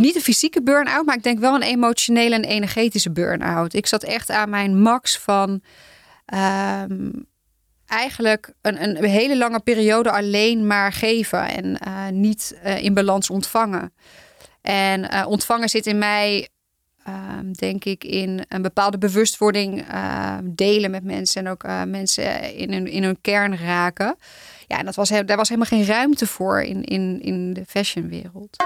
niet een fysieke burn-out, maar ik denk wel een emotionele en energetische burn-out. Ik zat echt aan mijn max van ehm, eigenlijk een, een hele lange periode alleen maar geven en uh, niet uh, in balans ontvangen. En uh, ontvangen zit in mij, ehm, denk ik, in een bepaalde bewustwording ehm, delen met mensen en ook mensen in hun, in hun kern raken. Ja, en dat was, daar was helemaal geen ruimte voor in, in, in de fashionwereld.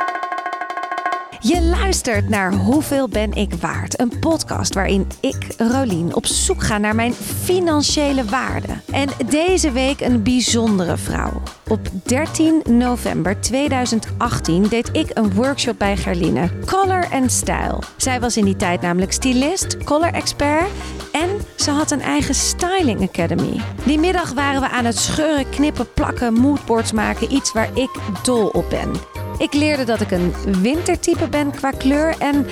Je luistert naar Hoeveel ben ik waard? Een podcast waarin ik, Rolien, op zoek ga naar mijn financiële waarde. En deze week een bijzondere vrouw. Op 13 november 2018 deed ik een workshop bij Gerline, Color and Style. Zij was in die tijd namelijk stylist, color expert en ze had een eigen styling academy. Die middag waren we aan het scheuren, knippen, plakken, moodboards maken, iets waar ik dol op ben. Ik leerde dat ik een wintertype ben qua kleur en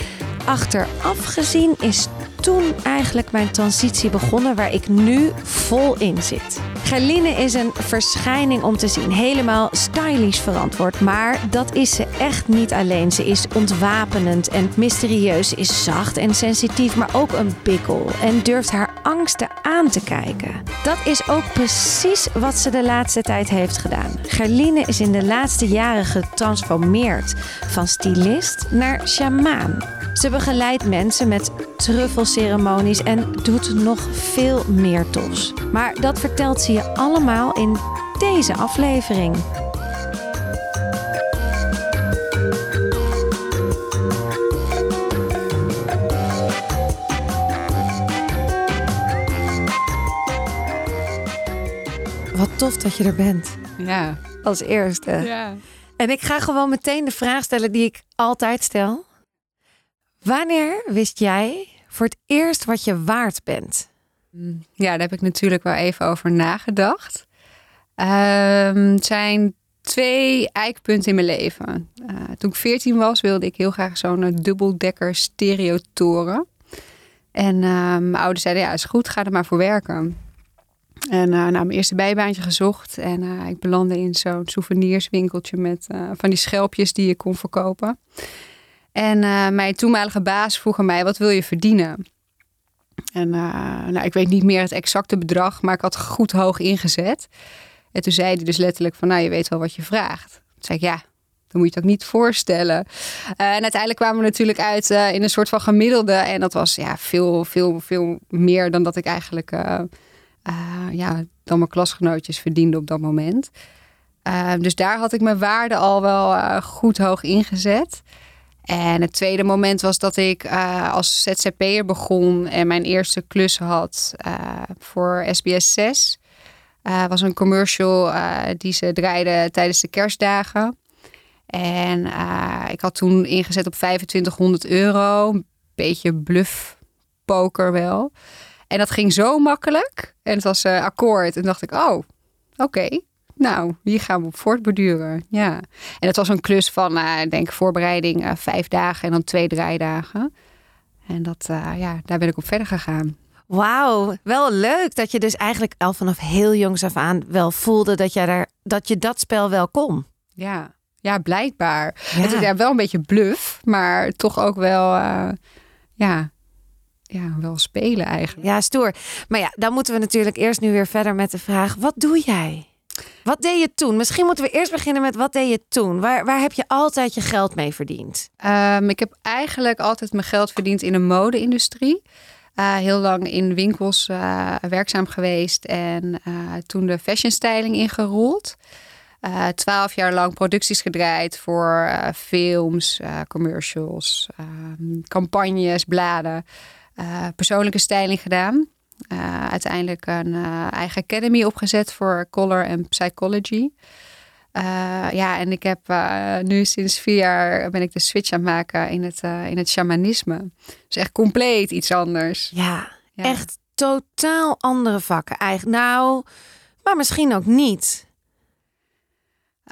achteraf gezien is toen eigenlijk mijn transitie begonnen waar ik nu vol in zit. Gerline is een verschijning om te zien, helemaal stylish verantwoord, maar dat is ze echt niet alleen. Ze is ontwapenend en mysterieus, is zacht en sensitief, maar ook een bikkel en durft haar angsten aan te kijken. Dat is ook precies wat ze de laatste tijd heeft gedaan. Gerline is in de laatste jaren getransformeerd van stylist naar shamaan. Ze begeleidt mensen met truffelceremonies en doet nog veel meer tofs. Maar dat vertelt ze je allemaal in deze aflevering. Wat tof dat je er bent. Ja. Als eerste. Ja. En ik ga gewoon meteen de vraag stellen die ik altijd stel. Wanneer wist jij voor het eerst wat je waard bent? Ja, daar heb ik natuurlijk wel even over nagedacht. Um, het zijn twee eikpunten in mijn leven. Uh, toen ik 14 was, wilde ik heel graag zo'n uh, dubbeldekker stereotoren. En uh, mijn ouders zeiden, ja, is goed, ga er maar voor werken. En nou, mijn eerste bijbaantje gezocht. En ik belandde in zo'n souvenirswinkeltje met van die schelpjes die je kon verkopen. En uh, mijn toenmalige baas vroeg aan mij, wat wil je verdienen? En uh, nou, ik weet niet meer het exacte bedrag, maar ik had goed hoog ingezet. En toen zei hij dus letterlijk van, nou, je weet wel wat je vraagt. Toen zei ik, ja, dan moet je ook niet voorstellen. Uh, en uiteindelijk kwamen we natuurlijk uit in een soort van gemiddelde. En dat was ja, veel, veel, veel meer dan dat ik eigenlijk, ja, dan mijn klasgenootjes verdiende op dat moment. dus daar had ik mijn waarde al wel goed hoog ingezet. En het tweede moment was dat ik uh, als ZZP'er begon en mijn eerste klus had uh, voor SBS 6. Uh, was een commercial die ze draaiden tijdens de kerstdagen. En ik had toen ingezet op 2500 euro. Een beetje bluff poker wel. En dat ging zo makkelijk. En het was akkoord. En dacht ik, oh, oké. Nou, hier gaan we op voortborduren. Ja. En het was een klus van, uh, denk voorbereiding, uh, vijf dagen en dan twee draaidagen. En dat, uh, ja, daar ben ik op verder gegaan. Wauw, wel leuk dat je dus eigenlijk al vanaf heel jongs af aan wel voelde dat, jij daar, dat je dat spel wel kon. Ja, ja blijkbaar. Ja. Het is ja, wel een beetje bluff, maar toch ook wel, ja, ja, wel spelen eigenlijk. Ja, stoer. Maar ja, dan moeten we natuurlijk eerst nu weer verder met de vraag, wat doe jij? Wat deed je toen? Misschien moeten we eerst beginnen met wat deed je toen? Waar, waar heb je altijd je geld mee verdiend? Um, ik heb eigenlijk altijd mijn geld verdiend in de mode-industrie. Uh, heel lang in winkels uh, werkzaam geweest en uh, toen de fashion styling ingerold. Twaalf jaar lang producties gedraaid voor films, commercials, ehm, campagnes, bladen. persoonlijke styling gedaan. Uh, uiteindelijk een uh, eigen academy opgezet voor color en psychology. Uh, ja, en ik heb nu sinds vier jaar ben ik de switch aan het maken in het, in het shamanisme. Dus echt compleet iets anders. Ja, ja, echt totaal andere vakken. Eigenlijk, nou, maar misschien ook niet.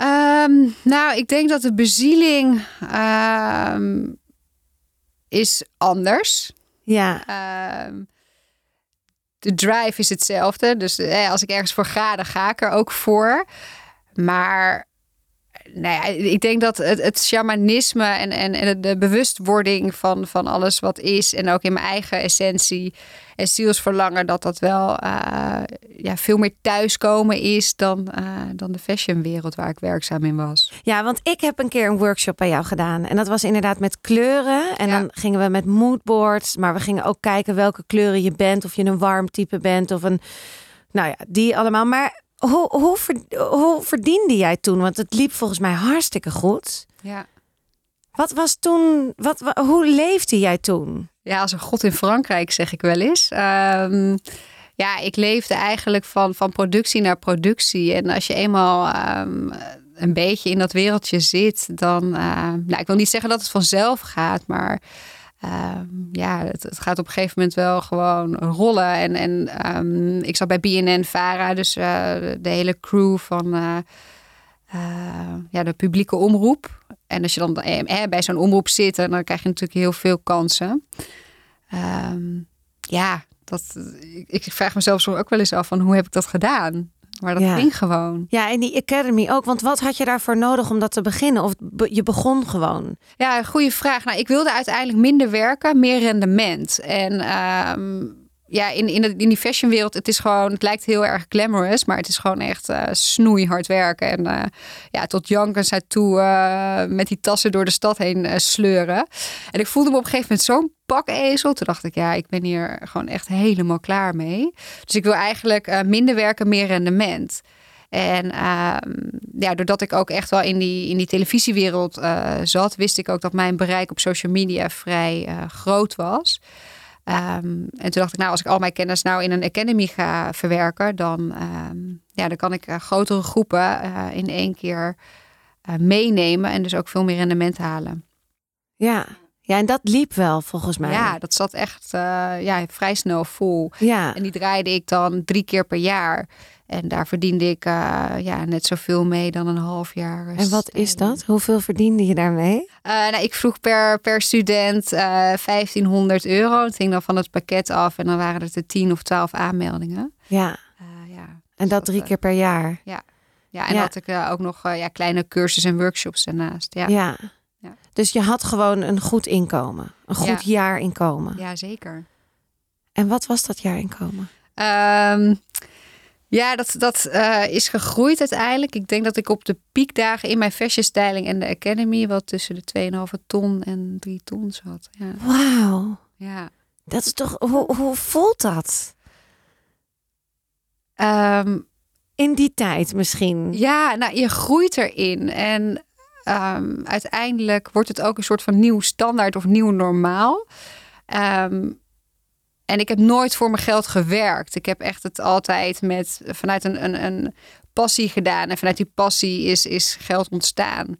Um, nou, ik denk dat de bezieling um, is anders. Ja. Um, de drive is hetzelfde. Dus als ik ergens voor ga, dan ga ik er ook voor. Maar nou ja, ik denk dat het, het shamanisme en, en, en de bewustwording van, van alles wat is. En ook in mijn eigen essentie en zielsverlangen. Dat dat wel uh, ja, veel meer thuiskomen is dan, uh, dan de fashionwereld waar ik werkzaam in was. Ja, want ik heb een keer een workshop bij jou gedaan. En dat was inderdaad met kleuren. En dan gingen we met moodboards. Maar we gingen ook kijken welke kleuren je bent. Of je een warm type bent of een... Nou ja, die allemaal. Maar hoe, hoe, hoe verdiende jij toen? Want het liep volgens mij hartstikke goed. Ja. Wat was toen, wat, hoe leefde jij toen? Ja, als een god in Frankrijk, zeg ik wel eens. Um, ja, ik leefde eigenlijk van, van productie naar productie. En als je eenmaal um, een beetje in dat wereldje zit, dan. Uh, nou, ik wil niet zeggen dat het vanzelf gaat, maar Ehm, ja, het, gaat op een gegeven moment wel gewoon rollen. En, en ehm, ik zat bij BNN Vara, dus uh, de hele crew van uh, uh, ja, de publieke omroep. En als je dan eh, bij zo'n omroep zit, dan krijg je natuurlijk heel veel kansen. Um, ja, dat, ik, ik vraag mezelf soms ook wel eens af van hoe heb ik dat gedaan? Maar dat ging gewoon. Ja, en die Academy ook. Want wat had je daarvoor nodig om dat te beginnen? Of je begon gewoon? Ja, goede vraag. Nou, ik wilde uiteindelijk minder werken, meer rendement. En um, ja, in, in, de, in die fashionwereld, het is gewoon, het lijkt heel erg glamorous, maar het is gewoon echt uh, snoeihard werken. En uh, ja, tot jankers uit toe uh, met die tassen door de stad heen sleuren. En ik voelde me op een gegeven moment zo'n pakezel. Toen dacht ik, ja, ik ben hier gewoon echt helemaal klaar mee. Dus ik wil eigenlijk minder werken, meer rendement. En uh, ja, doordat ik ook echt wel in die, in die televisiewereld zat, wist ik ook dat mijn bereik op social media vrij groot was. Um, en toen dacht ik, nou, als ik al mijn kennis nou in een academy ga verwerken, dan, um, ja, dan kan ik uh, grotere groepen uh, in één keer uh, meenemen en dus ook veel meer rendement halen. Ja. Ja, en dat liep wel volgens mij. Ja, dat zat echt ja, vrij snel vol. Ja. En die draaide ik dan drie keer per jaar. En daar verdiende ik uh, ja, net zoveel mee dan een half jaar. En wat is dat? Hoeveel verdiende je daarmee? Uh, nou, ik vroeg per, per student uh, eh, 1500 euro. Het ging dan van het pakket af en dan waren het er 10 of 12 aanmeldingen. Ja. ja. En dat drie keer per jaar? Ja. Ja, en ja. had ik ook nog ja, kleine cursussen en workshops daarnaast. Ja. ja. Ja. Dus je had gewoon een goed inkomen. Een goed ja. jaarinkomen. Ja, zeker. En wat was dat jaarinkomen? Um, ja, dat, dat uh, is gegroeid uiteindelijk. Ik denk dat ik op de piekdagen in mijn fashion styling en de academy wel tussen de 2,5 ton en 3 ton zat. Ja. Wauw. Ja. Dat is toch, hoe, hoe voelt dat? Um, in die tijd misschien. Ja, nou, je groeit erin. En um, uiteindelijk wordt het ook een soort van nieuw standaard of nieuw normaal. Um, en ik heb nooit voor mijn geld gewerkt. Ik heb echt het altijd met, vanuit een, een, een passie gedaan. En vanuit die passie is, is geld ontstaan.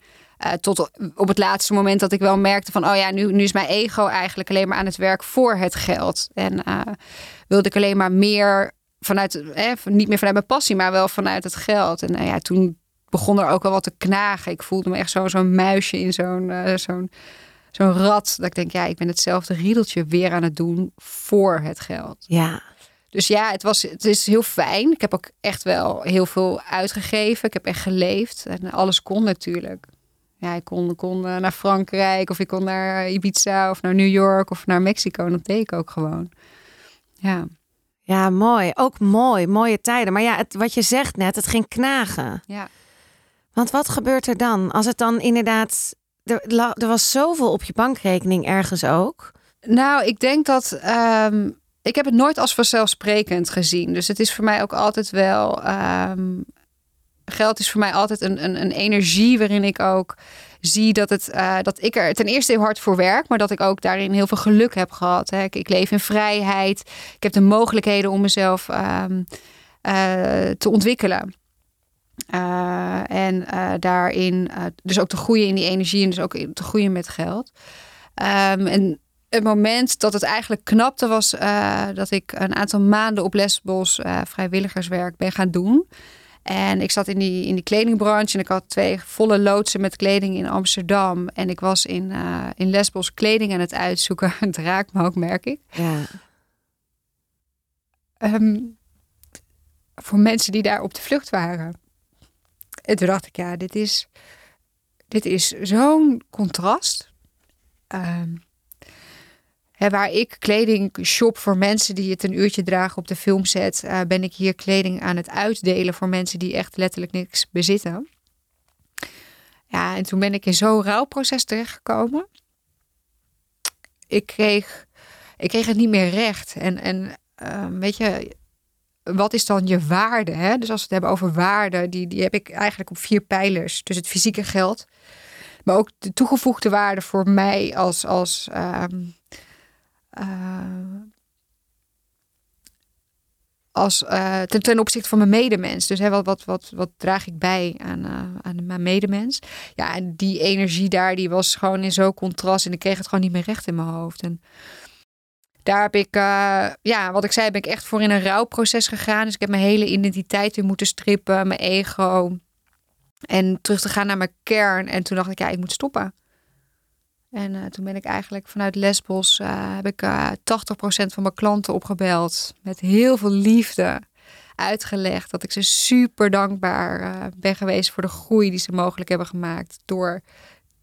Uh, tot op het laatste moment dat ik wel merkte van... oh ja, nu, nu is mijn ego eigenlijk alleen maar aan het werk voor het geld. En uh, wilde ik alleen maar meer vanuit... Eh, niet meer vanuit mijn passie, maar wel vanuit het geld. En ja, toen begon er ook wel wat te knagen. Ik voelde me echt zo'n zo muisje in zo'n... zo'n zo'n rat. Dat ik denk, ja, ik ben hetzelfde riedeltje weer aan het doen voor het geld. Ja. Dus ja, het, was, het is heel fijn. Ik heb ook echt wel heel veel uitgegeven. Ik heb echt geleefd. En alles kon natuurlijk. Ja, ik kon, kon eh, naar Frankrijk of ik kon naar Ibiza of naar New York of naar Mexico. dat deed ik ook gewoon. Ja. Ja, mooi. Ook mooi. Mooie tijden. Maar ja, het, wat je zegt net, het ging knagen. Ja. Want wat gebeurt er dan? Als het dan inderdaad er, er was zoveel op je bankrekening ergens ook. Nou, ik denk dat. Um, ik heb het nooit als vanzelfsprekend gezien. Dus het is voor mij ook altijd wel. Um, geld is voor mij altijd een, een, een, energie waarin ik ook zie dat, het, uh, dat ik er ten eerste heel hard voor werk, maar dat ik ook daarin heel veel geluk heb gehad. Hè. Ik, leef in vrijheid. Ik heb de mogelijkheden om mezelf um, uh, te ontwikkelen. Uh, en uh, daarin uh, dus ook te groeien in die energie en dus ook te groeien met geld. Um, en het moment dat het eigenlijk knapte was dat ik een aantal maanden op Lesbos vrijwilligerswerk ben gaan doen. En ik zat in die, in die kledingbranche en ik had twee volle loodsen met kleding in Amsterdam. En ik was in, in Lesbos kleding aan het uitzoeken. Het raakt me ook, merk ik. Ja. Um, voor mensen die daar op de vlucht waren. En toen dacht ik, ja, dit is dit is zo'n contrast. Ehm, waar ik kleding shop voor mensen die het een uurtje dragen op de filmset, uh, ben ik hier kleding aan het uitdelen voor mensen die echt letterlijk niks bezitten. Ja, en toen ben ik in zo'n rouwproces terechtgekomen. Ik kreeg, ik kreeg het niet meer recht. En, en uh, weet je, wat is dan je waarde? Hè? Dus als we het hebben over waarde, die, die heb ik eigenlijk op vier pijlers. Dus het fysieke geld, maar ook de toegevoegde waarde voor mij als, als um, uh, als, uh, ten, ten, opzichte van mijn medemens. Dus hè, wat, wat, wat, wat draag ik bij aan, uh, aan mijn medemens? Ja, en die energie daar, die was gewoon in zo'n contrast. En ik kreeg het gewoon niet meer recht in mijn hoofd. En daar heb ik, uh, ja, wat ik zei, ben ik echt voor in een rouwproces gegaan. Dus ik heb mijn hele identiteit weer moeten strippen, mijn ego. En terug te gaan naar mijn kern. En toen dacht ik, ja, ik moet stoppen. En uh, toen ben ik eigenlijk vanuit Lesbos, uh, heb ik 80% van mijn klanten opgebeld. Met heel veel liefde uitgelegd dat ik ze super dankbaar ben geweest voor de groei die ze mogelijk hebben gemaakt. Door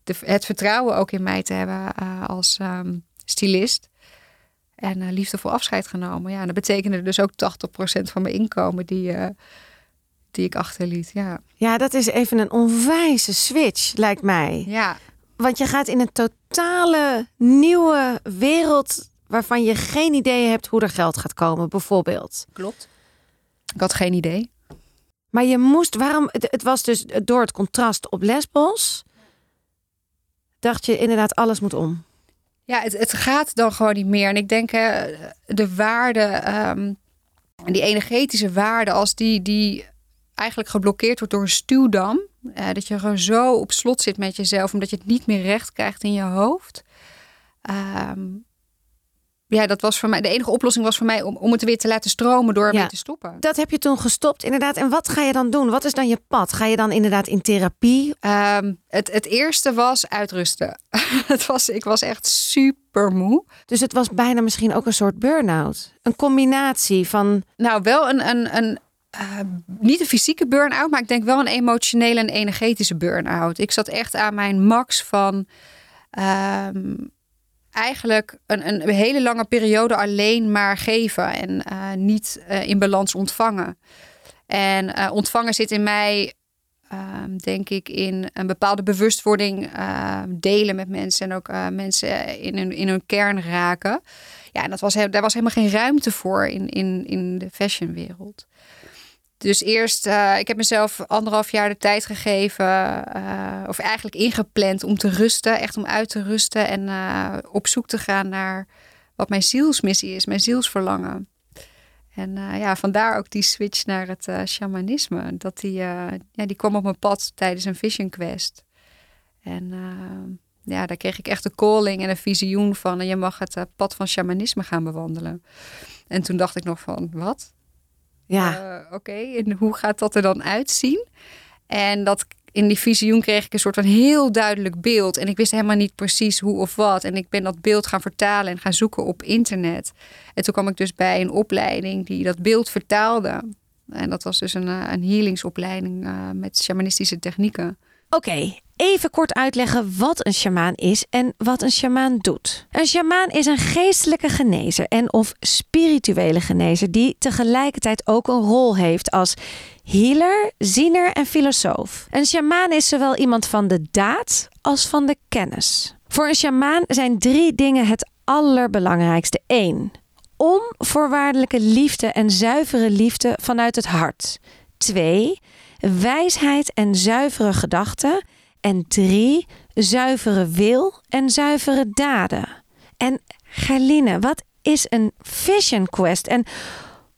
het vertrouwen ook in mij te hebben als um, stylist. En uh, liefdevol afscheid genomen. Ja, en dat betekende dus ook 80% van mijn inkomen die, uh, die ik achterliet. Ja. ja, dat is even een onwijze switch, lijkt mij. Ja. Want je gaat in een totale nieuwe wereld waarvan je geen idee hebt hoe er geld gaat komen, bijvoorbeeld. Klopt. Ik had geen idee. Maar je moest, waarom? Het, het was dus door het contrast op Lesbos. Dacht je inderdaad, alles moet om. Ja, het, het gaat dan gewoon niet meer. En ik denk uh, de waarde, um, die energetische waarde, als die, die eigenlijk geblokkeerd wordt door een stuwdam. Uh, dat je gewoon zo op slot zit met jezelf, omdat je het niet meer recht krijgt in je hoofd. Um, ja, dat was voor mij de enige oplossing was voor mij om, om het weer te laten stromen door ermee te stoppen. Dat heb je toen gestopt, inderdaad. En wat ga je dan doen? Wat is dan je pad? Ga je dan inderdaad in therapie? Um, het, het eerste was uitrusten. het was, ik was echt super moe. Dus het was bijna misschien ook een soort burn-out. Een combinatie van. Nou, wel een, een, een uh, niet een fysieke burn-out, maar ik denk wel een emotionele en energetische burn-out. Ik zat echt aan mijn max van. Um, eigenlijk een, een hele lange periode alleen maar geven en uh, niet uh, in balans ontvangen. En uh, ontvangen zit in mij, ehm, denk ik, in een bepaalde bewustwording ehm, delen met mensen en ook mensen in hun, in hun kern raken. Ja, en dat was, daar was helemaal geen ruimte voor in, in, in de fashionwereld. Dus eerst, uh, ik heb mezelf anderhalf jaar de tijd gegeven, uh, of eigenlijk ingepland om te rusten, echt om uit te rusten en uh, op zoek te gaan naar wat mijn zielsmissie is, mijn zielsverlangen. En ja, vandaar ook die switch naar het shamanisme. Dat die, ja, die kwam op mijn pad tijdens een vision quest. En ja, daar kreeg ik echt een calling en een visioen van. En je mag het pad van shamanisme gaan bewandelen. En toen dacht ik nog van, wat? Ja. Uh, Oké, okay. en hoe gaat dat er dan uitzien? En dat in die visioen kreeg ik een soort van heel duidelijk beeld. En ik wist helemaal niet precies hoe of wat. En ik ben dat beeld gaan vertalen en gaan zoeken op internet. En toen kwam ik dus bij een opleiding die dat beeld vertaalde. En dat was dus een, eh, een healingsopleiding uh, met shamanistische technieken. Oké, okay, even kort uitleggen wat een sjamaan is en wat een sjamaan doet. Een sjamaan is een geestelijke genezer en of spirituele genezer die tegelijkertijd ook een rol heeft als healer, ziener en filosoof. Een sjamaan is zowel iemand van de daad als van de kennis. Voor een sjamaan zijn drie dingen het allerbelangrijkste. 1. Onvoorwaardelijke liefde en zuivere liefde vanuit het hart. 2 wijsheid en zuivere gedachten. En drie, zuivere wil en zuivere daden. En Gerline, wat is een vision quest en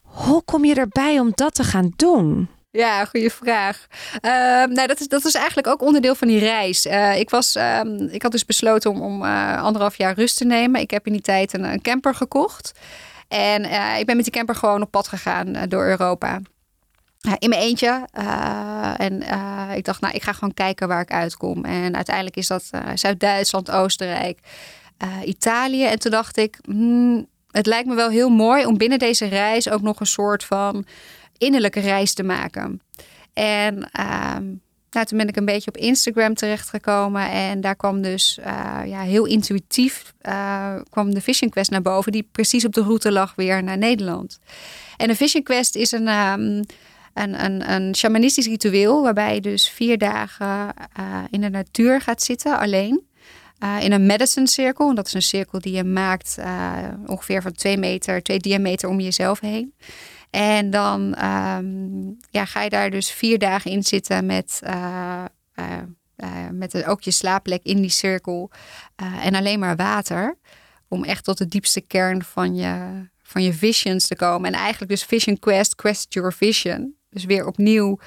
hoe kom je erbij om dat te gaan doen? Ja, goede vraag. Uh, nou, dat is, dat is eigenlijk ook onderdeel van die reis. Uh, ik, was, uh, ik had dus besloten om, om eh, anderhalf jaar rust te nemen. Ik heb in die tijd een, een camper gekocht. En ik ben met die camper gewoon op pad gegaan door Europa in mijn eentje. Uh, en uh, ik dacht, nou, ik ga gewoon kijken waar ik uitkom. En uiteindelijk is dat uh, Zuid-Duitsland, Oostenrijk, Italië. En toen dacht ik, hmm, het lijkt me wel heel mooi om binnen deze reis ook nog een soort van innerlijke reis te maken. En ehm, nou, toen ben ik een beetje op Instagram terechtgekomen. En daar kwam dus ja, heel intuïtief kwam de Vision Quest naar boven. Die precies op de route lag weer naar Nederland. En de Vision Quest is een, um, een, een, een shamanistisch ritueel. Waarbij je dus vier dagen uh, in de natuur gaat zitten alleen. in een medicine cirkel. En dat is een cirkel die je maakt ongeveer van twee meter, twee diameter om jezelf heen. En dan um, ja, ga je daar dus vier dagen in zitten met, met ook je slaapplek in die cirkel. en alleen maar water. Om echt tot de diepste kern van je, van je visions te komen. En eigenlijk dus Vision Quest, Quest Your Vision. Dus weer opnieuw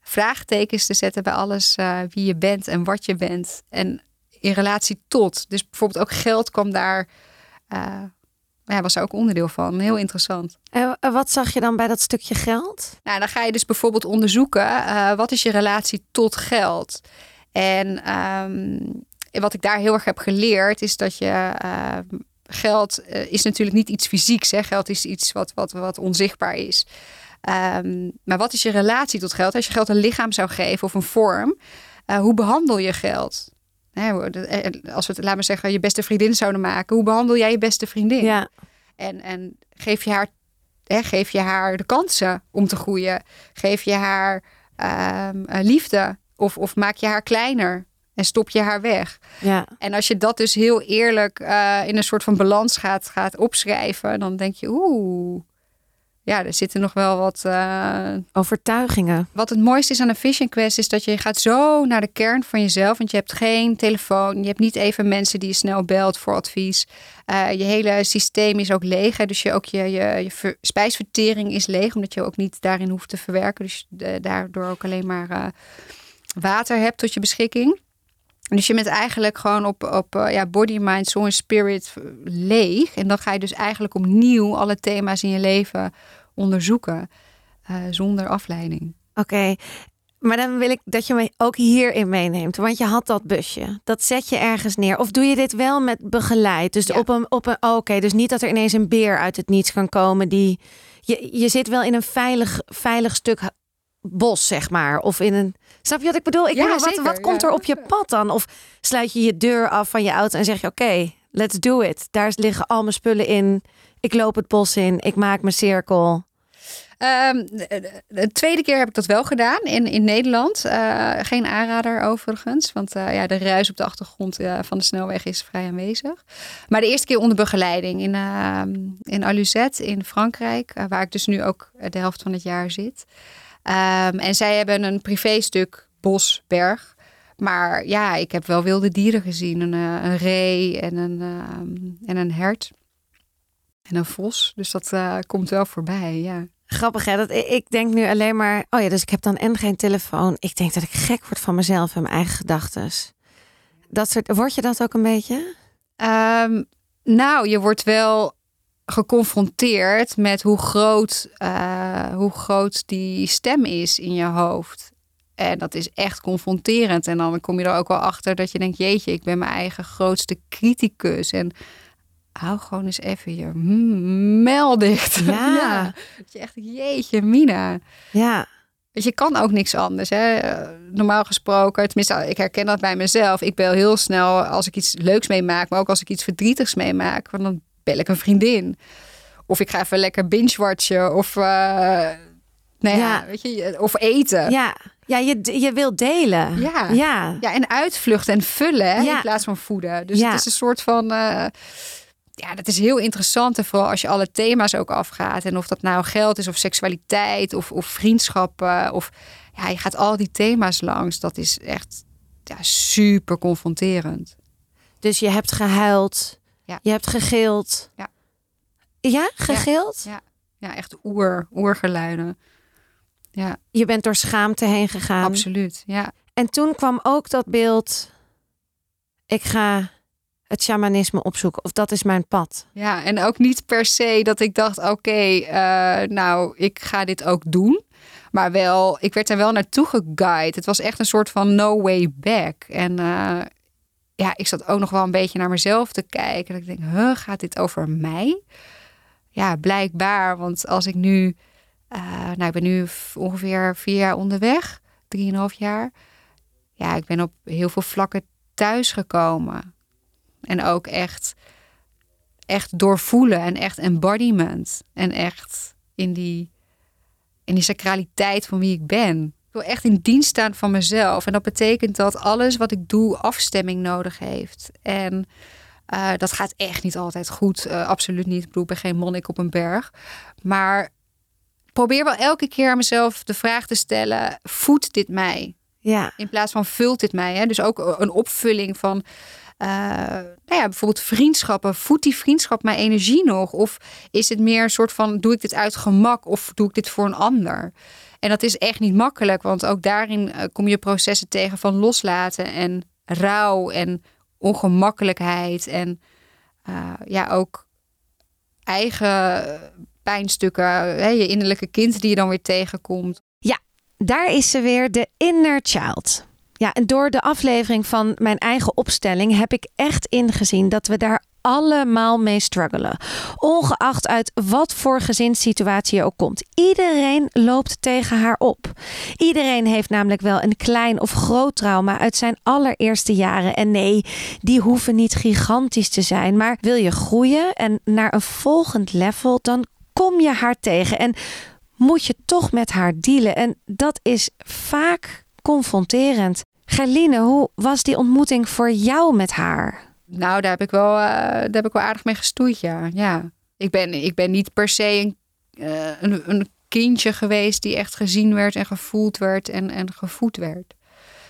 vraagtekens te zetten bij alles wie je bent en wat je bent. En in relatie tot. Dus bijvoorbeeld ook geld kwam daar ja, was ook onderdeel van. Heel interessant. En wat zag je dan bij dat stukje geld? Nou, dan ga je dus bijvoorbeeld onderzoeken uh, wat is je relatie tot geld. En um, wat ik daar heel erg heb geleerd is dat je geld is natuurlijk niet iets fysieks. Hè? Geld is iets wat, wat, wat onzichtbaar is. Um, maar wat is je relatie tot geld? Als je geld een lichaam zou geven of een vorm, hoe behandel je geld? Eh, als we het, laten we zeggen, je beste vriendin zouden maken. Hoe behandel jij je beste vriendin? Ja. En, en geef, je haar, hè, geef je haar de kansen om te groeien? Geef je haar um, liefde? Of, of maak je haar kleiner? En stop je haar weg. Ja. En als je dat dus heel eerlijk uh, in een soort van balans gaat, gaat opschrijven, dan denk je, oeh, ja, er zitten nog wel wat uh... overtuigingen. Wat het mooiste is aan een Vision Quest is dat je gaat zo naar de kern van jezelf. Want je hebt geen telefoon, je hebt niet even mensen die je snel belt voor advies. Uh, je hele systeem is ook leeg. Hè? Dus je, ook je, je, je spijsvertering is leeg, omdat je ook niet daarin hoeft te verwerken. Dus je daardoor ook alleen maar water hebt tot je beschikking. Dus je bent eigenlijk gewoon op, op uh, ja, body, mind, soul en spirit leeg. En dan ga je dus eigenlijk opnieuw alle thema's in je leven onderzoeken. Uh, zonder afleiding. Oké, maar dan wil ik dat je me ook hierin meeneemt. Want je had dat busje. Dat zet je ergens neer. Of doe je dit wel met begeleid? Dus ja. op een. Op een oh, Oké, dus niet dat er ineens een beer uit het niets kan komen. Die, je, je zit wel in een veilig, veilig stuk bos, zeg maar. Of in een. Snap je wat ik bedoel? Ik ja, bedoel, wat, wat komt er op je pad dan? Of sluit je je deur af van je auto en zeg je: Oké, okay, let's do it. Daar liggen al mijn spullen in. Ik loop het bos in. Ik maak mijn cirkel. Um, de tweede keer heb ik dat wel gedaan in, in Nederland. Uh, geen aanrader overigens, want uh, ja, de ruis op de achtergrond uh, van de snelweg is vrij aanwezig. Maar de eerste keer onder begeleiding in, in Alusette in Frankrijk, waar ik dus nu ook de helft van het jaar zit. Um, en zij hebben een privéstuk bos, berg. Maar ja, ik heb wel wilde dieren gezien. Een, een ree en een, um, en een hert. En een vos. Dus dat uh, komt wel voorbij, ja. Grappig hè, dat ik denk nu alleen maar... Oh ja, dus ik heb dan en geen telefoon. Ik denk dat ik gek word van mezelf en mijn eigen gedachten. Dat soort, word je dat ook een beetje? Um, nou, je wordt wel geconfronteerd met hoe groot, uh, hoe groot die stem is in je hoofd. En dat is echt confronterend. En dan kom je er ook wel achter dat je denkt: jeetje, ik ben mijn eigen grootste criticus. En hou gewoon eens even je mel dicht. Ja. ja. Dat je echt, jeetje, Mina. Ja. Dus je kan ook niks anders. Hè? Normaal gesproken, tenminste, ik herken dat bij mezelf. Ik bel heel snel als ik iets leuks meemaak, maar ook als ik iets verdrietigs meemaak. Want dan bel ik een vriendin. Of ik ga even lekker binge-watchen. Of, uh, nou ja, ja, weet je, of eten. Ja, ja je, je wilt delen. Ja. ja. ja en uitvluchten en vullen hè, ja. in plaats van voeden. Dus ja. het is een soort van... Uh, ja, dat is heel interessant. En vooral als je alle thema's ook afgaat. En of dat nou geld is of seksualiteit of, of vriendschappen. Of ja, je gaat al die thema's langs. Dat is echt ja, super confronterend. Dus je hebt gehuild. Ja. Je hebt gegild. Ja. Ja, gegild? Ja, ja. ja echt oer, oergeluiden. Ja. Je bent door schaamte heen gegaan. Absoluut, ja. En toen kwam ook dat beeld... Ik ga het shamanisme opzoeken. Of dat is mijn pad. Ja, en ook niet per se dat ik dacht... oké, okay, uh, nou, ik ga dit ook doen. Maar wel, ik werd er wel naartoe geguid. Het was echt een soort van no way back. En uh, ja, ik zat ook nog wel een beetje naar mezelf te kijken. Dat ik denk, huh, gaat dit over mij? Ja, blijkbaar. Want als ik nu, uh, nou, ik ben nu ongeveer vier jaar onderweg, drieënhalf jaar. ja, ik ben op heel veel vlakken thuisgekomen. En ook echt, echt doorvoelen en echt embodiment. En echt in die, in die sacraliteit van wie ik ben. Ik wil echt in dienst staan van mezelf. En dat betekent dat alles wat ik doe afstemming nodig heeft. En uh, dat gaat echt niet altijd goed. Uh, absoluut niet. Ik bedoel, ik ben geen monnik op een berg. Maar probeer wel elke keer aan mezelf de vraag te stellen: voedt dit mij? Ja. In plaats van vult dit mij. Hè? Dus ook een opvulling van. Uh, nou ja, bijvoorbeeld vriendschappen. Voedt die vriendschap mijn energie nog? Of is het meer een soort van: doe ik dit uit gemak of doe ik dit voor een ander? En dat is echt niet makkelijk, want ook daarin kom je processen tegen van loslaten en rouw en ongemakkelijkheid en uh, ja, ook eigen pijnstukken, hè, je innerlijke kind die je dan weer tegenkomt. Ja, daar is ze weer, de inner child. Ja, en door de aflevering van mijn eigen opstelling heb ik echt ingezien dat we daar allemaal mee struggelen. Ongeacht uit wat voor gezinssituatie je ook komt. Iedereen loopt tegen haar op. Iedereen heeft namelijk wel een klein of groot trauma uit zijn allereerste jaren. En nee, die hoeven niet gigantisch te zijn. Maar wil je groeien en naar een volgend level, dan kom je haar tegen. En moet je toch met haar dealen. En dat is vaak confronterend. Gerline, hoe was die ontmoeting voor jou met haar? Nou, daar heb ik wel, uh, daar heb ik wel aardig mee gestoeid, ja. ja. Ik, ben, ik ben niet per se een, uh, een, een, kindje geweest die echt gezien werd en gevoeld werd en, en gevoed werd.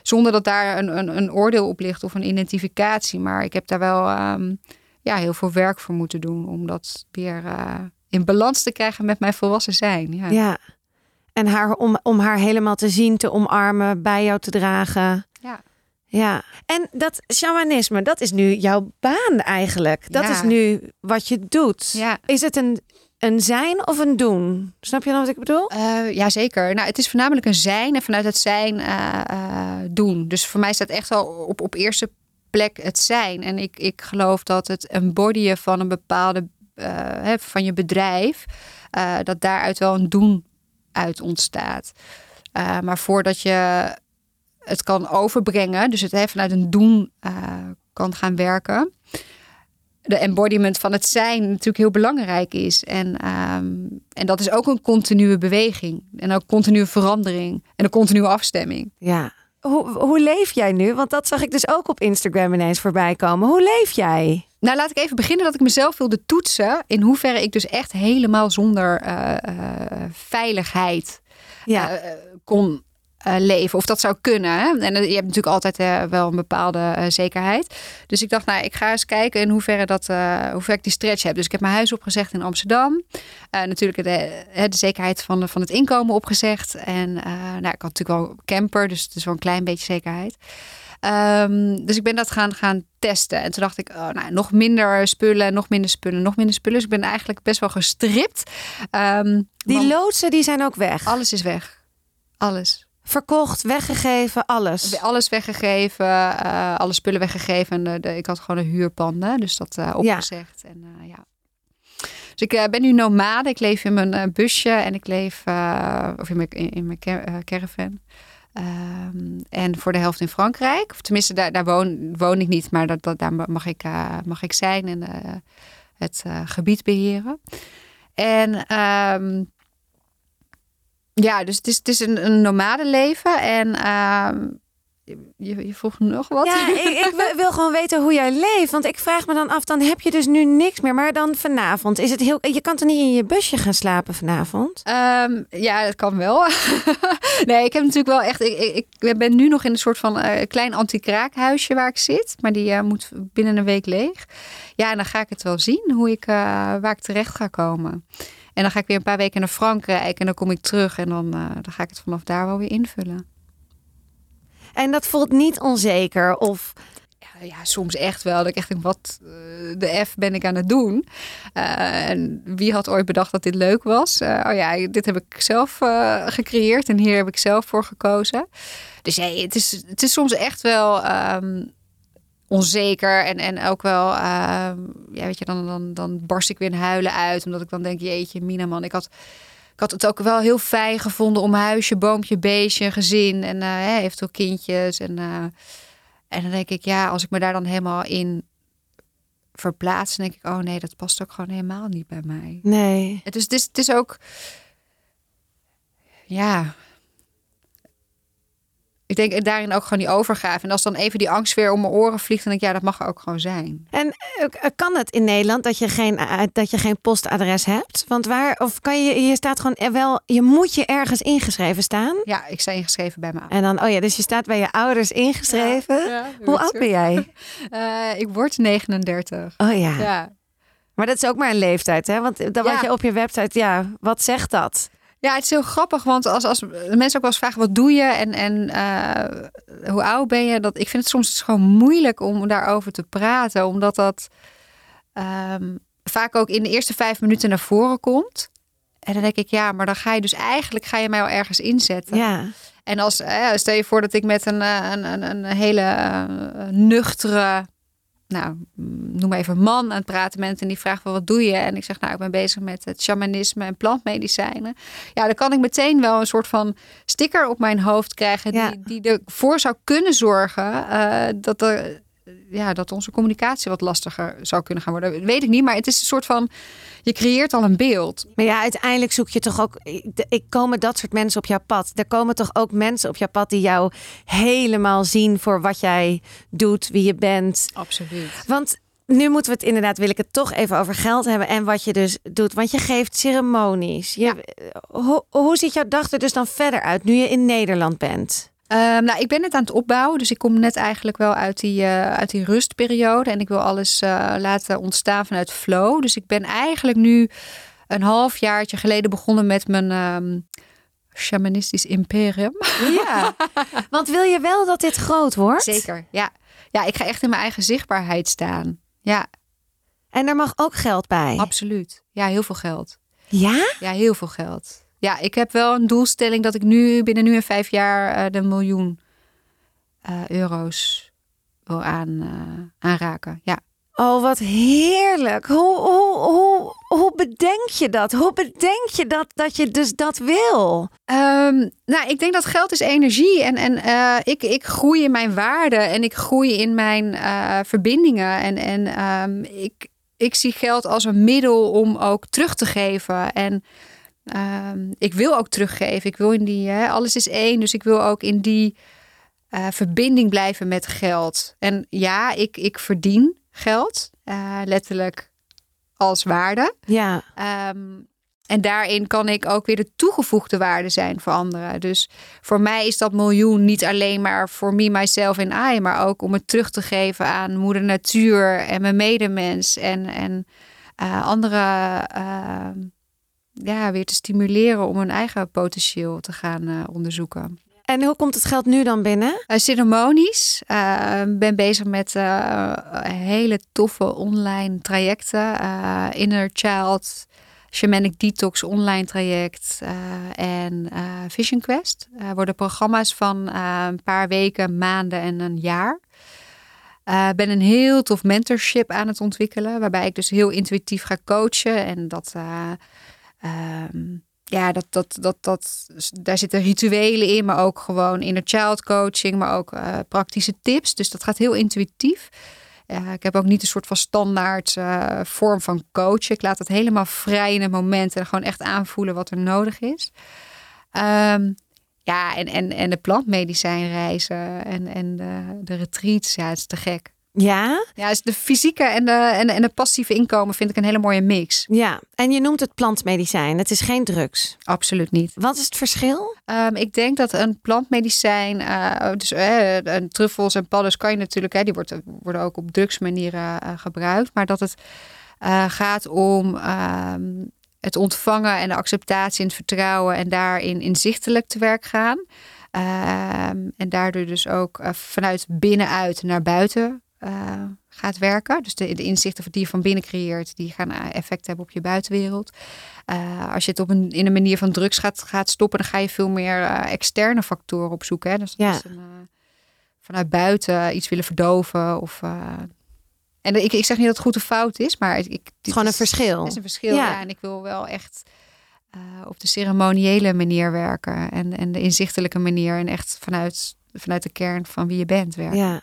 Zonder dat daar een, een, een oordeel op ligt of een identificatie. Maar ik heb daar wel um, ja, heel veel werk voor moeten doen om dat weer uh, in balans te krijgen met mijn volwassen zijn. Ja. ja. En haar, om, om haar helemaal te zien, te omarmen, bij jou te dragen. Ja. En dat shamanisme, dat is nu jouw baan eigenlijk. Dat is nu wat je doet. Ja. Is het een, een zijn of een doen? Snap je dan wat ik bedoel? Uh, ja, zeker. Nou, het is voornamelijk een zijn en vanuit het zijn uh, uh, doen. Dus voor mij staat echt al op, op eerste plek het zijn. En ik, ik geloof dat het embodyen van een bepaalde, hè, van je bedrijf, dat daaruit wel een doen uit ontstaat. maar voordat je het kan overbrengen, dus het hè, vanuit een doen uh, kan gaan werken. De embodiment van het zijn natuurlijk heel belangrijk is. En, um, en dat is ook een continue beweging. En ook continue verandering. En een continue afstemming. Ja. Hoe, hoe leef jij nu? Want dat zag ik dus ook op Instagram ineens voorbij komen. Hoe leef jij? Nou, laat ik even beginnen dat ik mezelf wilde toetsen. In hoeverre ik dus echt helemaal zonder uh, uh, veiligheid ja. kon uh, leven. Of dat zou kunnen. Hè? En je hebt natuurlijk altijd uh, wel een bepaalde zekerheid. Dus ik dacht, nou, ik ga eens kijken in hoeverre, dat, hoe ver ik die stretch heb. Dus ik heb mijn huis opgezegd in Amsterdam. natuurlijk de, de zekerheid van, van het inkomen opgezegd. En nou, ik had natuurlijk wel camper, dus het is wel een klein beetje zekerheid. Um, dus ik ben dat gaan, gaan testen. En toen dacht ik, oh, nou, nog minder spullen, nog minder spullen, nog minder spullen. Dus ik ben eigenlijk best wel gestript. Um, die loodsen, die zijn ook weg? Alles is weg. Alles. Verkocht, weggegeven, alles. Alles weggegeven, uh, alle spullen weggegeven. En de, ik had gewoon een huurpanden, dus dat uh, opgezegd. Ja. En, uh, ja. Dus ik ben nu nomade. Ik leef in mijn busje en ik leef of in mijn, in mijn caravan. Um, en voor de helft in Frankrijk. Of tenminste, daar, daar woon, woon ik niet, maar dat, dat, daar mag ik, mag ik zijn en het gebied beheren. En um, ja, dus het is, het is een, een nomade leven. En uh, je, je vroeg nog wat? Ja, ik, ik, wil gewoon weten hoe jij leeft. Want ik vraag me dan af, dan heb je dus nu niks meer. Maar dan vanavond is het heel... Je kan toch niet in je busje gaan slapen vanavond? Um, ja, dat kan wel. nee, ik heb natuurlijk wel echt... Ik, ik, ben nu nog in een soort van uh, klein anti-kraakhuisje waar ik zit. Maar die uh, moet binnen een week leeg. Ja, en dan ga ik het wel zien hoe ik, uh, waar ik terecht ga komen. En dan ga ik weer een paar weken naar Frankrijk en dan kom ik terug en dan, uh, dan ga ik het vanaf daar wel weer invullen. En dat voelt niet onzeker of ja, soms echt wel. Dat ik echt denk, wat uh, de F ben ik aan het doen? Uh, en wie had ooit bedacht dat dit leuk was? Uh, oh ja, dit heb ik zelf gecreëerd en hier heb ik zelf voor gekozen. Dus ja, het is, het is soms echt wel um, onzeker en, en ook wel, uh, ja, weet je, dan, dan, dan barst ik weer in huilen uit. Omdat ik dan denk, jeetje, Mina man, ik had ik had het ook wel heel fijn gevonden om huisje, boompje, beestje, gezin en uh, hè, eventueel kindjes. En, uh, en dan denk ik, ja, als ik me daar dan helemaal in verplaats, dan denk ik, oh nee, dat past ook gewoon helemaal niet bij mij. Nee. Dus het is, het is ook, ja, ik denk daarin ook gewoon die overgave. En als dan even die angst weer om mijn oren vliegt, dan denk ik, ja, dat mag er ook gewoon zijn. En uh, kan het in Nederland dat je geen, uh, dat je geen postadres hebt? Want waar, of kan je, je staat gewoon wel, je moet je ergens ingeschreven staan? Ja, ik sta ingeschreven bij mijn En dan, oh ja, dus je staat bij je ouders ingeschreven. Ja, ja, Hoe oud ben jij? Uh, ik word 39. Oh ja. Ja. Maar dat is ook maar een leeftijd, hè? Want dan wat je op je website, ja, wat zegt dat? Ja, het is heel grappig, want als, als mensen ook wel eens vragen wat doe je en, en uh, hoe oud ben je, dat ik vind het soms gewoon moeilijk om daarover te praten, omdat dat um, vaak ook in de eerste vijf minuten naar voren komt. En dan denk ik, ja, maar dan ga je dus eigenlijk ga je mij al ergens inzetten. Ja. En als eh, stel je voor dat ik met een, een, een, een hele uh, nuchtere nou, noem maar even man aan het praten bent en die vraagt wel wat doe je? En ik zeg nou, ik ben bezig met het shamanisme en plantmedicijnen. Ja, dan kan ik meteen wel een soort van sticker op mijn hoofd krijgen die, die ervoor zou kunnen zorgen uh, dat er ja, dat onze communicatie wat lastiger zou kunnen gaan worden. Dat weet ik niet, maar het is een soort van je creëert al een beeld. Maar ja, uiteindelijk zoek je toch ook. Ik komen dat soort mensen op jouw pad. Er komen toch ook mensen op jouw pad die jou helemaal zien voor wat jij doet, wie je bent. Absoluut. Want nu moeten we het inderdaad, wil ik het toch even over geld hebben en wat je dus doet. Want je geeft ceremonies. Je, Ja. hoe, hoe ziet jouw dag er dus dan verder uit nu je in Nederland bent? Ehm, nou, ik ben het aan het opbouwen, dus ik kom net eigenlijk wel uit die, eh, uit die rustperiode. En ik wil alles eh, laten ontstaan vanuit flow. Dus ik ben eigenlijk nu een half jaartje geleden begonnen met mijn ehm, shamanistisch imperium. Ja, want wil je wel dat dit groot wordt? Zeker, ja. Ja, ik ga echt in mijn eigen zichtbaarheid staan. Ja, En er mag ook geld bij. absoluut. Ja, heel veel geld. Ja? Ja, heel veel geld. Ja, ik heb wel een doelstelling dat ik nu binnen nu en vijf jaar eh, de miljoen eh, euro's wil aan, eh, aanraken. Ja. Oh, wat heerlijk. Hoe, hoe, hoe, hoe bedenk je dat? Hoe bedenk je dat, dat je dus dat wil? Ehm, nou, ik denk dat geld is energie. En, en ik, ik groei in mijn waarde en ik groei in mijn verbindingen. En, en ehm, ik, ik zie geld als een middel om ook terug te geven. En ehm, ik wil ook teruggeven. Ik wil in die, hè, alles is één. Dus ik wil ook in die eh, verbinding blijven met geld. En ja, ik, ik verdien geld. eh, letterlijk als waarde. Ja. Ehm, en daarin kan ik ook weer de toegevoegde waarde zijn voor anderen. Dus voor mij is dat miljoen niet alleen maar voor me, myself en I, maar ook om het terug te geven aan moeder natuur en mijn medemens en, en eh, anderen ehm, ja, weer te stimuleren om hun eigen potentieel te gaan eh, onderzoeken. En hoe komt het geld nu dan binnen? Uh, ceremonies. Uh, ben bezig met uh, hele toffe online trajecten. Inner Child, Shamanic Detox online traject en Vision Quest. worden programma's van een paar weken, maanden en een jaar. Ik ben een heel tof mentorship aan het ontwikkelen. Waarbij ik dus heel intuïtief ga coachen. En dat... Um, ja, dat, dat, dat, dat, daar zitten rituelen in, maar ook gewoon inner child coaching, maar ook uh, praktische tips. Dus dat gaat heel intuïtief. Ik heb ook niet een soort van standaard uh, vorm van coachen. Ik laat het helemaal vrij in het moment en gewoon echt aanvoelen wat er nodig is. Um, ja, en, en, en de plantmedicijnreizen en, en de, de retreats, ja, het is te gek. Ja? Ja, dus de fysieke en de, en, de, en de passieve inkomen vind ik een hele mooie mix. Ja, en je noemt het plantmedicijn. Het is geen drugs. Absoluut niet. Wat is het verschil? Um, ik denk dat een plantmedicijn, uh, dus uh, truffels en padden kan je natuurlijk, hè, die wordt, worden ook op drugsmanieren uh, gebruikt. Maar dat het gaat om um, het ontvangen en de acceptatie en het vertrouwen en daarin inzichtelijk te werk gaan. Um, en daardoor dus ook vanuit binnenuit naar buiten uh, gaat werken. Dus de, de, inzichten die je van binnen creëert, die gaan effect hebben op je buitenwereld. Uh, als je het op een, in een manier van drugs gaat, gaat stoppen, dan ga je veel meer uh, externe factoren opzoeken. Hè? Dus ja. een, vanuit buiten iets willen verdoven of. en ik, ik zeg niet dat het goed of fout is, maar ik, het is gewoon een verschil. Het is een verschil, ja. ja. En ik wil wel echt op de ceremoniële manier werken en, en de inzichtelijke manier. En echt vanuit, vanuit de kern van wie je bent werken. Ja.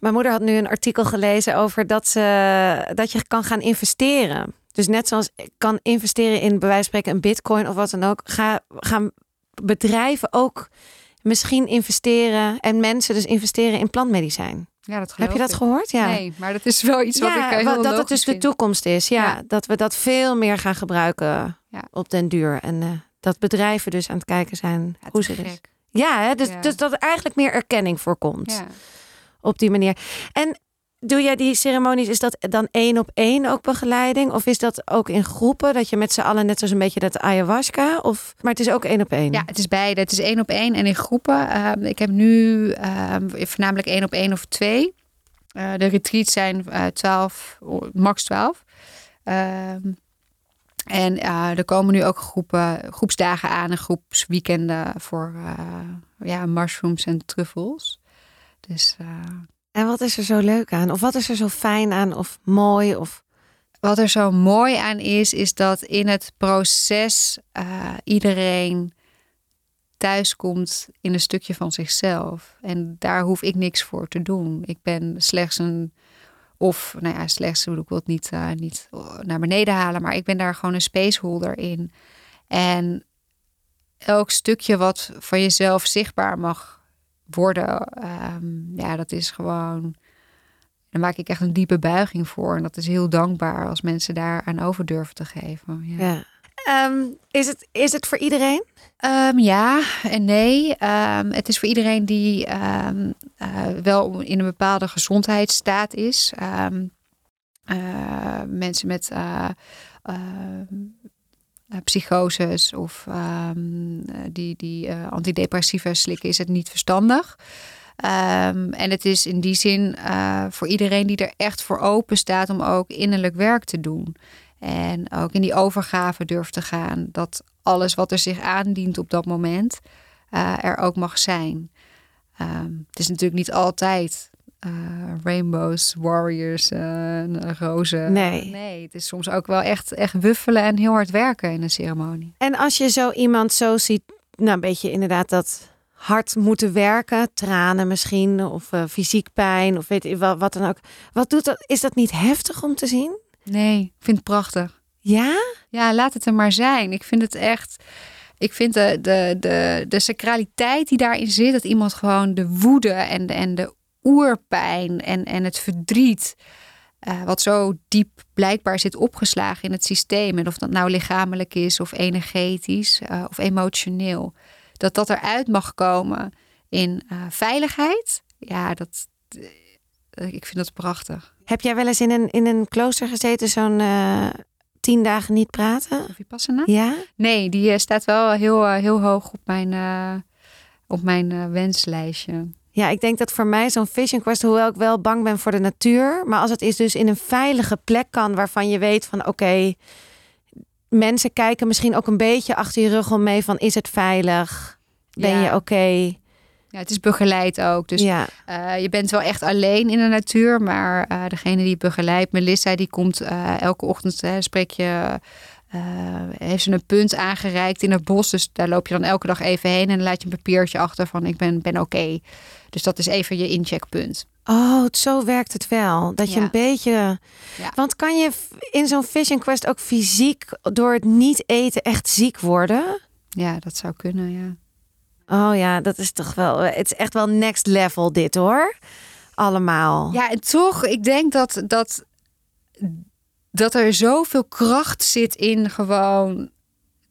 Mijn moeder had nu een artikel gelezen over dat, ze, dat je kan gaan investeren. Dus net zoals ik kan investeren in bij wijze van spreken een bitcoin of wat dan ook, ga, gaan bedrijven ook misschien investeren en mensen dus investeren in plantmedicijn. Ja, dat Heb je dat gehoord? Ja. Nee, maar dat is wel iets wat ik heel wat, dat het dus de toekomst is. Ja, Ja. dat we dat veel meer gaan gebruiken Ja. op den duur. En eh, dat bedrijven dus aan het kijken zijn hoe ze dus. gek. Ja, hè, dus, dus dat er eigenlijk meer erkenning voorkomt Ja. Op die manier. En doe jij die ceremonies, is dat dan één op één ook begeleiding? Of is dat ook in groepen, dat je met z'n allen net zoals een beetje dat ayahuasca? Of, maar het is ook één op één? Ja, het is beide. Het is één op één en in groepen. Ehm, ik heb nu ehm, voornamelijk één op één of twee. Eh, de retreats zijn eh 12, max 12. Ehm, en eh, er komen nu ook groepen, groepsdagen aan en groepsweekenden voor eh, ja, mushrooms en truffels. Dus eh, En wat is er zo leuk aan? Of wat is er zo fijn aan? Of mooi? Of... Wat er zo mooi aan is, is dat in het proces eh, iedereen thuiskomt in een stukje van zichzelf. En daar hoef ik niks voor te doen. Ik ben slechts een, of nou ja, slechts, ik wil het niet, eh, niet naar beneden halen, maar ik ben daar gewoon een spaceholder in. En elk stukje wat van jezelf zichtbaar mag worden, ehm, ja, dat is gewoon daar maak ik echt een diepe buiging voor. En dat is heel dankbaar als mensen daar aan over durven te geven. Ja, Ja. Ehm, is, het, is het voor iedereen? Ehm, ja en nee. Het is voor iedereen die eh, wel in een bepaalde gezondheidsstaat is. Eh, mensen met eh, psychoses of ehm, eh, die, die eh, antidepressiva slikken, is het niet verstandig. Ehm, en het is in die zin eh, voor iedereen die er echt voor open staat om ook innerlijk werk te doen. En ook in die overgave durft te gaan. Dat alles wat er zich aandient op dat moment eh, er ook mag zijn. Ehm, het is natuurlijk niet altijd eh, rainbows, warriors, eh, en rozen. Nee. nee, het is soms ook wel echt, echt wuffelen en heel hard werken in een ceremonie. En als je zo iemand zo ziet, nou een beetje inderdaad dat hard moeten werken, tranen misschien, of eh, fysiek pijn, of weet je wat, wat dan ook. Wat doet dat? Is dat niet heftig om te zien? Nee, ik vind het prachtig. Ja? Ja, laat het er maar zijn. Ik vind het echt. Ik vind de, de, de, de sacraliteit die daarin zit, dat iemand gewoon de woede en de, en de oerpijn en, en het verdriet, eh, wat zo diep blijkbaar zit opgeslagen in het systeem, en of dat nou lichamelijk is of energetisch eh, of emotioneel, dat dat eruit mag komen in eh, veiligheid. Ja, dat. ik vind dat prachtig. Heb jij wel eens in een, in een klooster gezeten, zo'n tien dagen niet praten? Of je passen Ja? Nee, die staat wel heel, heel hoog op mijn, op mijn wenslijstje. Ja, ik denk dat voor mij zo'n vision quest, hoewel ik wel bang ben voor de natuur, maar als het is dus in een veilige plek kan waarvan je weet van oké, mensen kijken misschien ook een beetje achter je rug om mee van is het veilig? Ben Ja. je oké? Ja, het is begeleid ook. Dus ja. eh, je bent wel echt alleen in de natuur. Maar eh, degene die begeleidt, Melissa, die komt eh, elke ochtend, hè, spreek je, eh, heeft ze een punt aangereikt in het bos. Dus daar loop je dan elke dag even heen en dan laat je een papiertje achter van ik ben, ben oké. Dus dat is even je incheckpunt. Oh, zo werkt het wel. Dat je een beetje. Ja. Want kan je in zo'n vision quest ook fysiek door het niet eten echt ziek worden? Ja, dat zou kunnen, ja. Oh ja, dat is toch wel. Het is echt wel next level dit hoor. Allemaal. Ja, en toch, ik denk dat, dat, dat er zoveel kracht zit in gewoon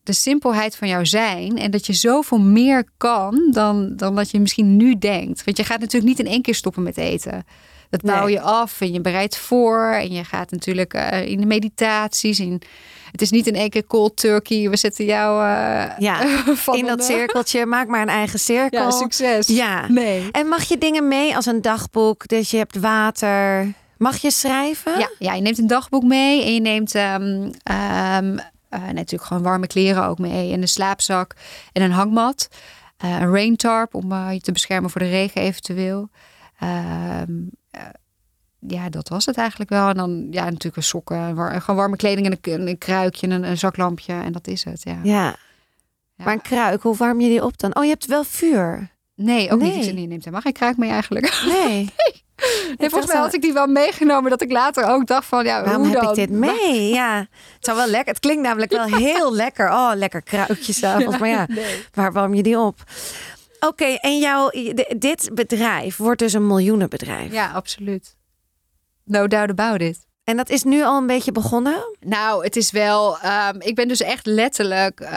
de simpelheid van jouw zijn. En dat je zoveel meer kan dan, dan dat je misschien nu denkt. Want je gaat natuurlijk niet in één keer stoppen met eten. Dat bouw Nee. je af en je bereidt voor. En je gaat natuurlijk eh, in de meditaties. In, het is niet in één keer cold turkey. We zetten jou eh, Ja, van in dat cirkeltje. Maak maar een eigen cirkel. Ja, succes. Ja. Nee. En mag je dingen mee als een dagboek? Dus je hebt water. Mag je schrijven? Ja, ja, je neemt een dagboek mee en je neemt ehm, ehm, eh, natuurlijk gewoon warme kleren ook mee. En een slaapzak en een hangmat. Eh, een raintarp om eh, je te beschermen voor de regen eventueel. Ehm, eh, ja, dat was het eigenlijk wel. En dan ja, natuurlijk een sokken, war, gewoon warme kleding en een, een kruikje, een, een zaklampje. En dat is het, ja. Ja. Ja. Maar een kruik, hoe warm je die op dan? Oh, je hebt wel vuur. Nee, ook Nee. niet. Nee, neemt helemaal geen kruik mee eigenlijk. Nee. Nee, volgens mij had ik die wel meegenomen dat ik later ook dacht van, ja, Waarom hoe heb dan? ik dit mee? Ja, het zou wel lekker. Het klinkt namelijk wel heel lekker. Oh, lekker kruikje s'avonds. Maar ja, Nee. waar warm je die op? Oké, en jouw, dit bedrijf wordt dus een miljoenenbedrijf. Ja, absoluut. No doubt about it. En dat is nu al een beetje begonnen? Nou, het is wel. ehm, ik ben dus echt letterlijk. eh,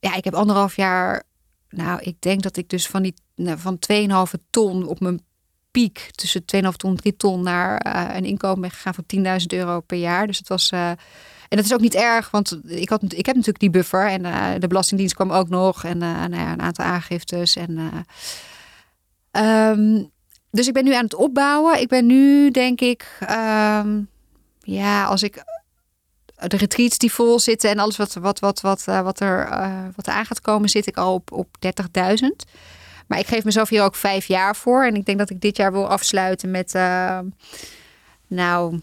ja, ik heb anderhalf jaar. Nou, ik denk dat ik dus van die nou, van 2,5 ton op mijn piek tussen 2,5 ton, 3 ton naar eh, een inkomen gegaan van 10.000 euro per jaar. Dus het was. eh, en dat is ook niet erg, want ik, had, ik heb natuurlijk die buffer. En eh, de Belastingdienst kwam ook nog. En nou ja, een aantal aangiftes. En, eh, ehm, dus ik ben nu aan het opbouwen. Ik ben nu, denk ik, ehm, ja, als ik de retreats die vol zitten en alles wat, wat, wat, wat, wat, er, wat er aan gaat komen, zit ik al op, op 30.000. Maar ik geef mezelf hier ook vijf jaar voor. En ik denk dat ik dit jaar wil afsluiten met, eh, nou,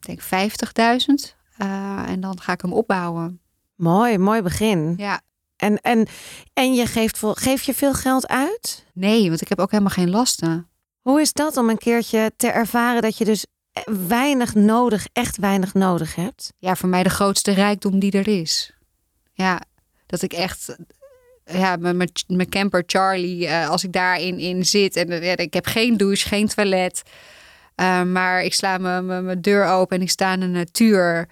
ik denk 50.000. Eh, en dan ga ik hem opbouwen. Mooi, mooi begin. Ja, En, en, en je geeft, geef je veel geld uit? nee, want ik heb ook helemaal geen lasten. Hoe is dat om een keertje te ervaren dat je dus weinig nodig, echt weinig nodig hebt? ja, voor mij de grootste rijkdom die er is. Ja, dat ik echt, ja, mijn- camper Charlie, eh, als ik daarin in zit en eh, ik heb geen douche, geen toilet, eh, maar ik sla mijn- mijn deur open en ik sta in de natuur.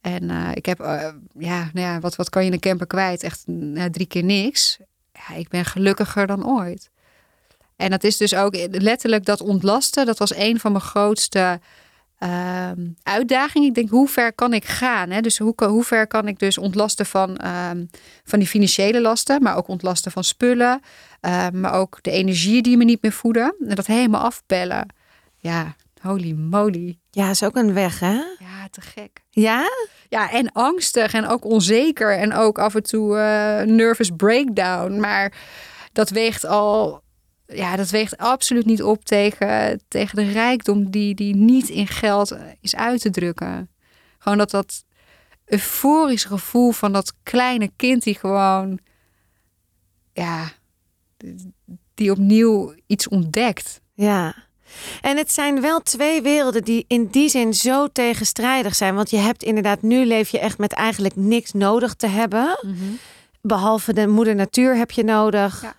En ik heb, ja, nou ja, wat, wat kan je in een camper kwijt? Echt drie keer niks. Ja, ik ben gelukkiger dan ooit. En dat is dus ook letterlijk dat ontlasten. Dat was een van mijn grootste ehm, uitdagingen. Ik denk, hoe ver kan ik gaan? Hè? Dus hoe, hoe ver kan ik dus ontlasten van, ehm, van die financiële lasten, maar ook ontlasten van spullen, ehm, maar ook de energie die me niet meer voeden. En dat helemaal afbellen. Ja, holy moly. Ja, is ook een weg, hè? Ja, te gek. Ja? Ja, en angstig en ook onzeker en ook af en toe eh, nervous breakdown. Maar dat weegt al, ja, dat weegt absoluut niet op tegen, tegen de rijkdom die, die niet in geld is uit te drukken. Gewoon dat dat euforische gevoel van dat kleine kind die gewoon, ja, die opnieuw iets ontdekt. Ja. En het zijn wel twee werelden die in die zin zo tegenstrijdig zijn. Want je hebt inderdaad, nu leef je echt met eigenlijk niks nodig te hebben. Behalve de moeder natuur heb je nodig. Ja.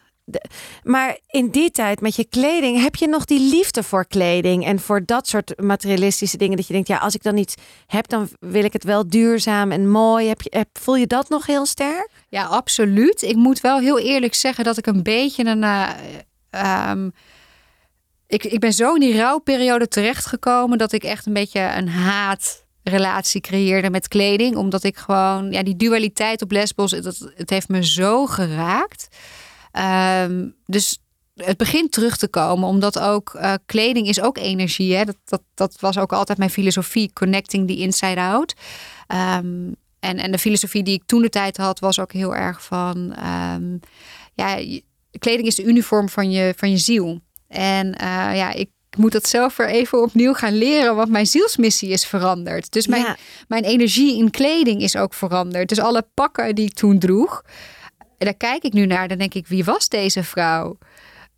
Maar in die tijd met je kleding heb je nog die liefde voor kleding en voor dat soort materialistische dingen. Dat je denkt, ja, als ik dan iets heb, dan wil ik het wel duurzaam en mooi. Heb je, voel je dat nog heel sterk? Ja, absoluut. Ik moet wel heel eerlijk zeggen dat ik een beetje een. eh, ehm, ik, ik ben zo in die rouwperiode terechtgekomen dat ik echt een beetje een haatrelatie creëerde met kleding. Omdat ik gewoon, ja, die dualiteit op Lesbos, dat, het heeft me zo geraakt. Ehm, dus het begint terug te komen, omdat ook eh, kleding is ook energie. Hè? Dat, dat, dat was ook altijd mijn filosofie, connecting the inside out. Ehm, en, en de filosofie die ik toen de tijd had, was ook heel erg van... ehm, ja, kleding is de uniform van je, van je ziel. En eh, ja, ik moet dat zelf weer even opnieuw gaan leren, want mijn zielsmissie is veranderd. Dus mijn, Ja. mijn energie in kleding is ook veranderd. Dus alle pakken die ik toen droeg, daar kijk ik nu naar. Dan denk ik, wie was deze vrouw?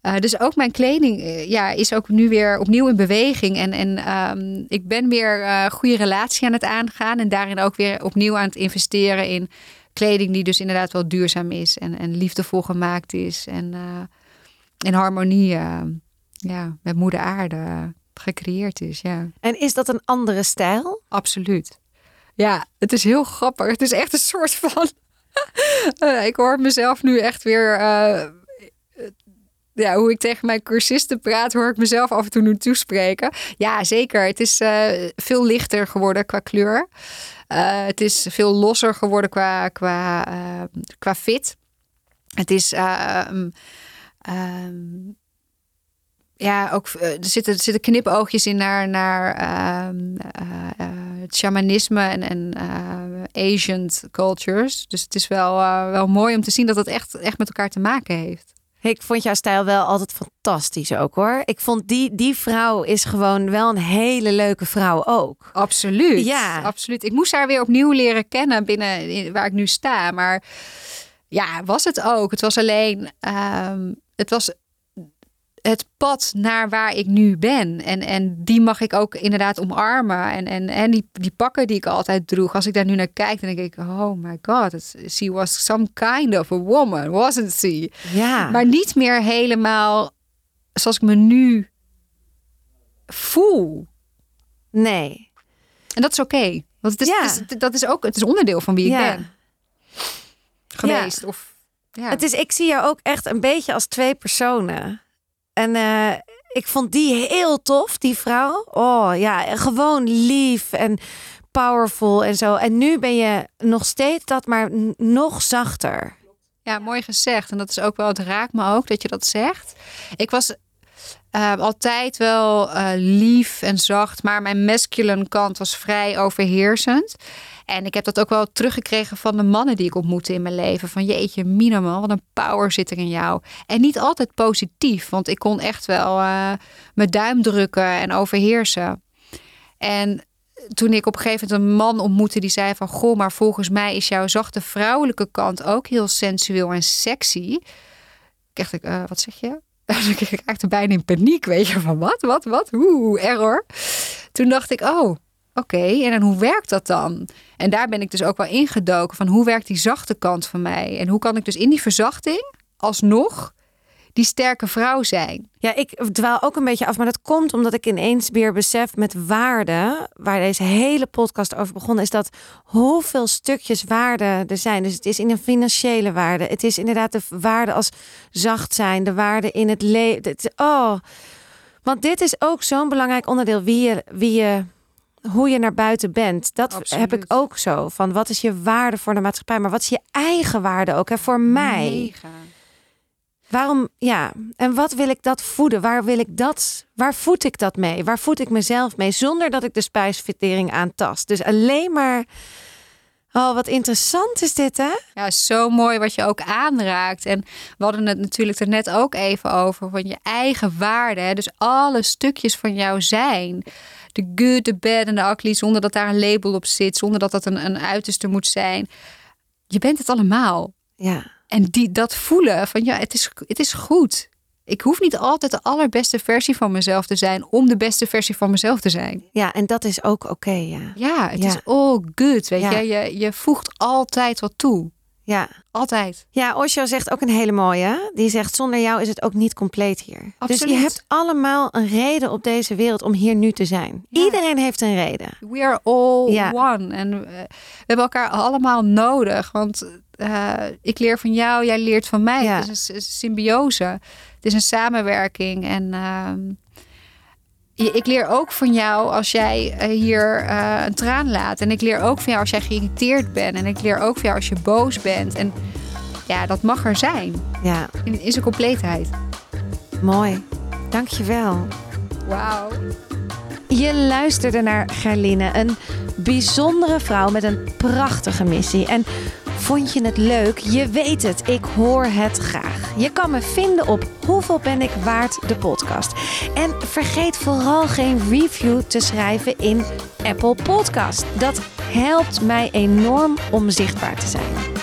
Eh, dus ook mijn kleding eh, ja, is ook nu weer opnieuw in beweging. En, en ehm, ik ben weer eh goede relatie aan het aangaan. En daarin ook weer opnieuw aan het investeren in kleding die dus inderdaad wel duurzaam is. En, en liefdevol gemaakt is. En in harmonie ja, met moeder aarde gecreëerd is. Ja. En is dat een andere stijl? Absoluut. Ja, het is heel grappig. Het is echt een soort van. Eh, ik hoor mezelf nu echt weer. eh, eh, ja, hoe ik tegen mijn cursisten praat, hoor ik mezelf af en toe nu toespreken. Ja, zeker. Het is veel lichter geworden qua kleur. Het is veel losser geworden qua, qua, qua fit. Het is. ehm, ehm, ja, ook eh, er zitten, er zitten knipoogjes in naar, naar ehm, eh, eh, het shamanisme en, en Asian cultures. Dus het is wel, wel mooi om te zien dat het echt, echt met elkaar te maken heeft. Ik vond jouw stijl wel altijd fantastisch ook hoor. Ik vond die, die vrouw is gewoon wel een hele leuke vrouw ook. Absoluut. Ja. absoluut. Ik moest haar weer opnieuw leren kennen binnen in- waar ik nu sta. Maar ja, was het ook. Het was alleen, ehm, het was het pad naar waar ik nu ben. En, en die mag ik ook inderdaad omarmen. En, en, en die, die pakken die ik altijd droeg. Als ik daar nu naar kijk, dan denk ik, oh my god. She was some kind of a woman, wasn't she? Ja. Maar niet meer helemaal zoals ik me nu voel. nee. En dat is oké. want het is, Ja. het is- dat is ook het is onderdeel van wie ik Ja. ben geweest. Of, ja. Het is, ik zie jou ook echt een beetje als twee personen. En eh, ik vond die heel tof, die vrouw. Oh ja, gewoon lief en powerful en zo. En nu ben je nog steeds dat, maar nog zachter. Ja, mooi gezegd. En dat is ook wel, het raakt me ook dat je dat zegt. Ik was eh, altijd wel eh, lief en zacht, maar mijn masculine kant was vrij overheersend. En ik heb dat ook wel teruggekregen van de mannen die ik ontmoette in mijn leven. Van jeetje, Mina man, wat een power zit er in jou. En niet altijd positief, want ik kon echt wel eh, mijn duim drukken en overheersen. En toen ik op een gegeven moment een man ontmoette die zei van... Goh, maar volgens mij is jouw zachte vrouwelijke kant ook heel sensueel en sexy. Dacht, ik, eh, wat zeg je? ik raakte bijna in paniek, weet je, van wat, wat, wat? Oeh, error. Toen dacht ik, oh, oké, en dan hoe werkt dat dan? En daar ben ik dus ook wel ingedoken van hoe werkt die zachte kant van mij? En hoe kan ik dus in die verzachting alsnog die sterke vrouw zijn? Ja, ik dwaal ook een beetje af, maar dat komt omdat ik ineens weer besef met waarde, waar deze hele podcast over begonnen, is dat hoeveel stukjes waarde er zijn. Dus het is in een financiële waarde, het is inderdaad de waarde als zacht zijn, de waarde in het leven. Oh, want dit is ook zo'n belangrijk onderdeel wie je, wie je, hoe je naar buiten bent. Dat Absoluut. heb ik ook zo. Van wat is je waarde voor de maatschappij, maar wat is je eigen waarde ook? Hè? Voor mij. Mega. Waarom, ja, en wat wil ik dat voeden? Waar wil ik dat, waar voed ik dat mee? Waar voed ik mezelf mee? Zonder dat ik de spijsvertering aantast. Dus alleen maar, oh, wat interessant is dit, hè? Ja, zo mooi wat je ook aanraakt. En we hadden het natuurlijk er net ook even over van je eigen waarde. Hè? Dus alle stukjes van jou zijn. De good, de bad en de ugly, zonder dat daar een label op zit, zonder dat dat een, een uiterste moet zijn. Je bent het allemaal. Ja, En die, dat voelen van ja, het is, het is goed. Ik hoef niet altijd de allerbeste versie van mezelf te zijn om de beste versie van mezelf te zijn. ja, en dat is ook oké, ja. Ja, het Ja. is all good. Weet Ja. je? je, je voegt altijd wat toe. Ja, Altijd. ja Osho zegt ook een hele mooie. Die zegt, zonder jou is het ook niet compleet hier. Dus Absoluut. je hebt allemaal een reden op deze wereld om hier nu te zijn. Ja. Iedereen heeft een reden. We are all Ja. one. En eh, we hebben elkaar allemaal nodig. Want eh, ik leer van jou, jij leert van mij. Ja. Het is een symbiose. Het is een samenwerking. En ehm, ik leer ook van jou als jij eh, hier eh, een traan laat. En ik leer ook van jou als jij geïrriteerd bent. En ik leer ook van jou als je boos bent. En ja, dat mag er zijn. Ja, In, in zijn compleetheid. mooi. Dankjewel. Wauw. Je luisterde naar Gerline, een bijzondere vrouw met een prachtige missie. En vond je het leuk? Je weet het, ik hoor het graag. Je kan me vinden op Hoeveel ben ik waard, de podcast. En vergeet vooral geen review te schrijven in Apple Podcast. Dat helpt mij enorm om zichtbaar te zijn.